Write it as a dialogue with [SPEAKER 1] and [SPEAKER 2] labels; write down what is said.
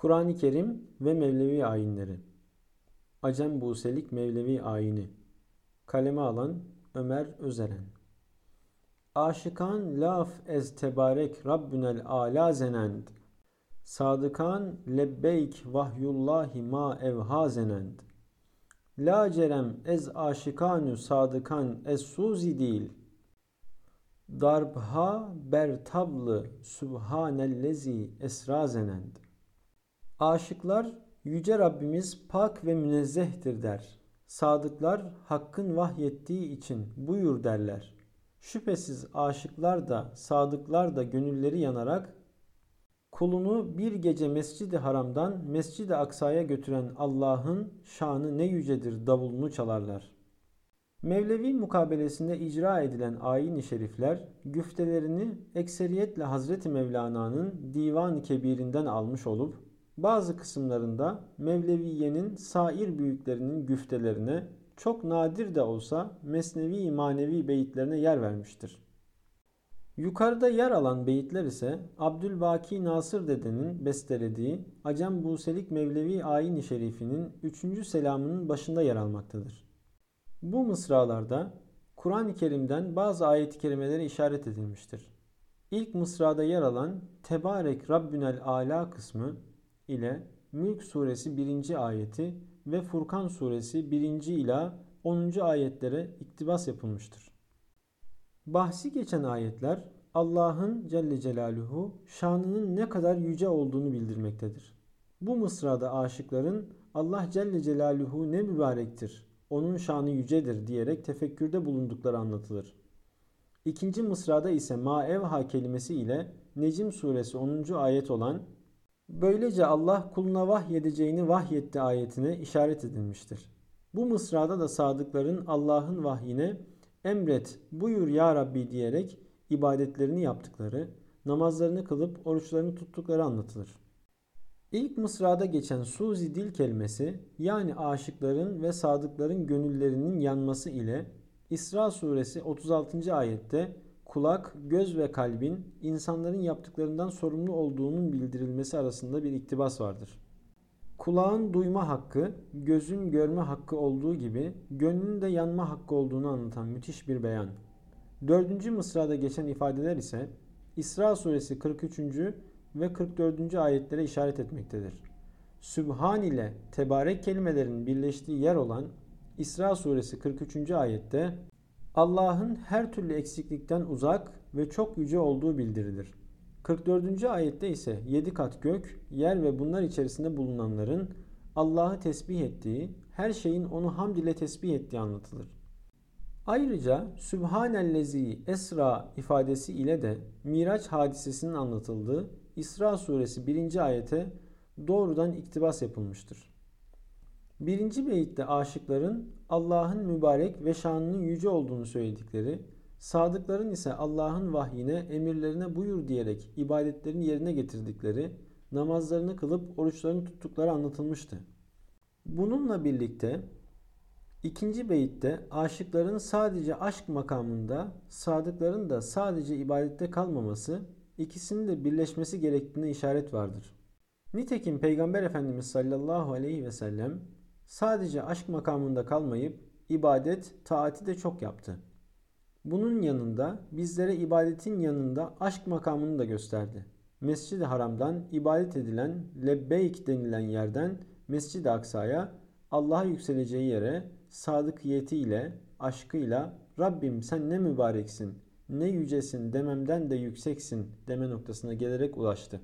[SPEAKER 1] Kur'an-ı Kerim ve Mevlevi ayinleri. Acem Buselik Mevlevi ayini. Kaleme alan Ömer Özeren. Aşıkan laf ez tebarek Rabbünel ala zenend. Sadıkan lebbeyk vahyullahi ma evha zenend. La cerem ez aşikanü sadıkan ez suzi değil. Darbha ber tablı subhanellezi esra zenend. Aşıklar yüce Rabbimiz pak ve münezzehtir der. Sadıklar hakkın vahyettiği için buyur derler. Şüphesiz aşıklar da sadıklar da gönülleri yanarak kulunu bir gece Mescid-i Haram'dan Mescid-i Aksa'ya götüren Allah'ın şanı ne yücedir davulunu çalarlar. Mevlevi mukabelesinde icra edilen ayin-i şerifler güftelerini ekseriyetle Hazreti Mevlana'nın Divan-ı Kebir'inden almış olup bazı kısımlarında Mevleviye'nin sair büyüklerinin güftelerine çok nadir de olsa mesnevi manevi beyitlerine yer vermiştir. Yukarıda yer alan beyitler ise Abdülbaki Nasır Dede'nin bestelediği Acem Buselik Mevlevi Ayin-i Şerifinin 3. selamının başında yer almaktadır. Bu mısralarda Kur'an-ı Kerim'den bazı ayet-i kerimelere işaret edilmiştir. İlk mısrada yer alan Tebarek Rabbünel Ala kısmı ile Mülk suresi 1. ayeti ve Furkan suresi 1. ila 10. ayetlere iktibas yapılmıştır. Bahsi geçen ayetler Allah'ın Celle Celaluhu şanının ne kadar yüce olduğunu bildirmektedir. Bu mısrada aşıkların Allah Celle Celaluhu ne mübarektir, onun şanı yücedir diyerek tefekkürde bulundukları anlatılır. İkinci mısrada ise maevha kelimesi ile Necim suresi 10. ayet olan Böylece Allah kuluna vahyedeceğini vahyetti ayetine işaret edilmiştir. Bu mısrada da sadıkların Allah'ın vahyine emret buyur ya Rabbi diyerek ibadetlerini yaptıkları, namazlarını kılıp oruçlarını tuttukları anlatılır. İlk mısrada geçen suzi dil kelimesi yani aşıkların ve sadıkların gönüllerinin yanması ile İsra suresi 36. ayette kulak, göz ve kalbin insanların yaptıklarından sorumlu olduğunun bildirilmesi arasında bir iktibas vardır. Kulağın duyma hakkı, gözün görme hakkı olduğu gibi gönlün de yanma hakkı olduğunu anlatan müthiş bir beyan. Dördüncü mısrada geçen ifadeler ise İsra suresi 43. ve 44. ayetlere işaret etmektedir. Sübhan ile tebarek kelimelerin birleştiği yer olan İsra suresi 43. ayette Allah'ın her türlü eksiklikten uzak ve çok yüce olduğu bildirilir. 44. ayette ise yedi kat gök, yer ve bunlar içerisinde bulunanların Allah'ı tesbih ettiği, her şeyin onu hamd ile tesbih ettiği anlatılır. Ayrıca Sübhanellezi Esra ifadesi ile de Miraç hadisesinin anlatıldığı İsra suresi 1. ayete doğrudan iktibas yapılmıştır. Birinci beyitte aşıkların Allah'ın mübarek ve şanının yüce olduğunu söyledikleri, sadıkların ise Allah'ın vahyine, emirlerine buyur diyerek ibadetlerini yerine getirdikleri, namazlarını kılıp oruçlarını tuttukları anlatılmıştı. Bununla birlikte ikinci beyitte aşıkların sadece aşk makamında, sadıkların da sadece ibadette kalmaması, ikisinin de birleşmesi gerektiğine işaret vardır. Nitekim Peygamber Efendimiz sallallahu aleyhi ve sellem sadece aşk makamında kalmayıp ibadet, taati de çok yaptı. Bunun yanında bizlere ibadetin yanında aşk makamını da gösterdi. Mescid-i Haram'dan ibadet edilen Lebbeyk denilen yerden Mescid-i Aksa'ya Allah'a yükseleceği yere sadıkiyetiyle, aşkıyla Rabbim sen ne mübareksin, ne yücesin dememden de yükseksin deme noktasına gelerek ulaştı.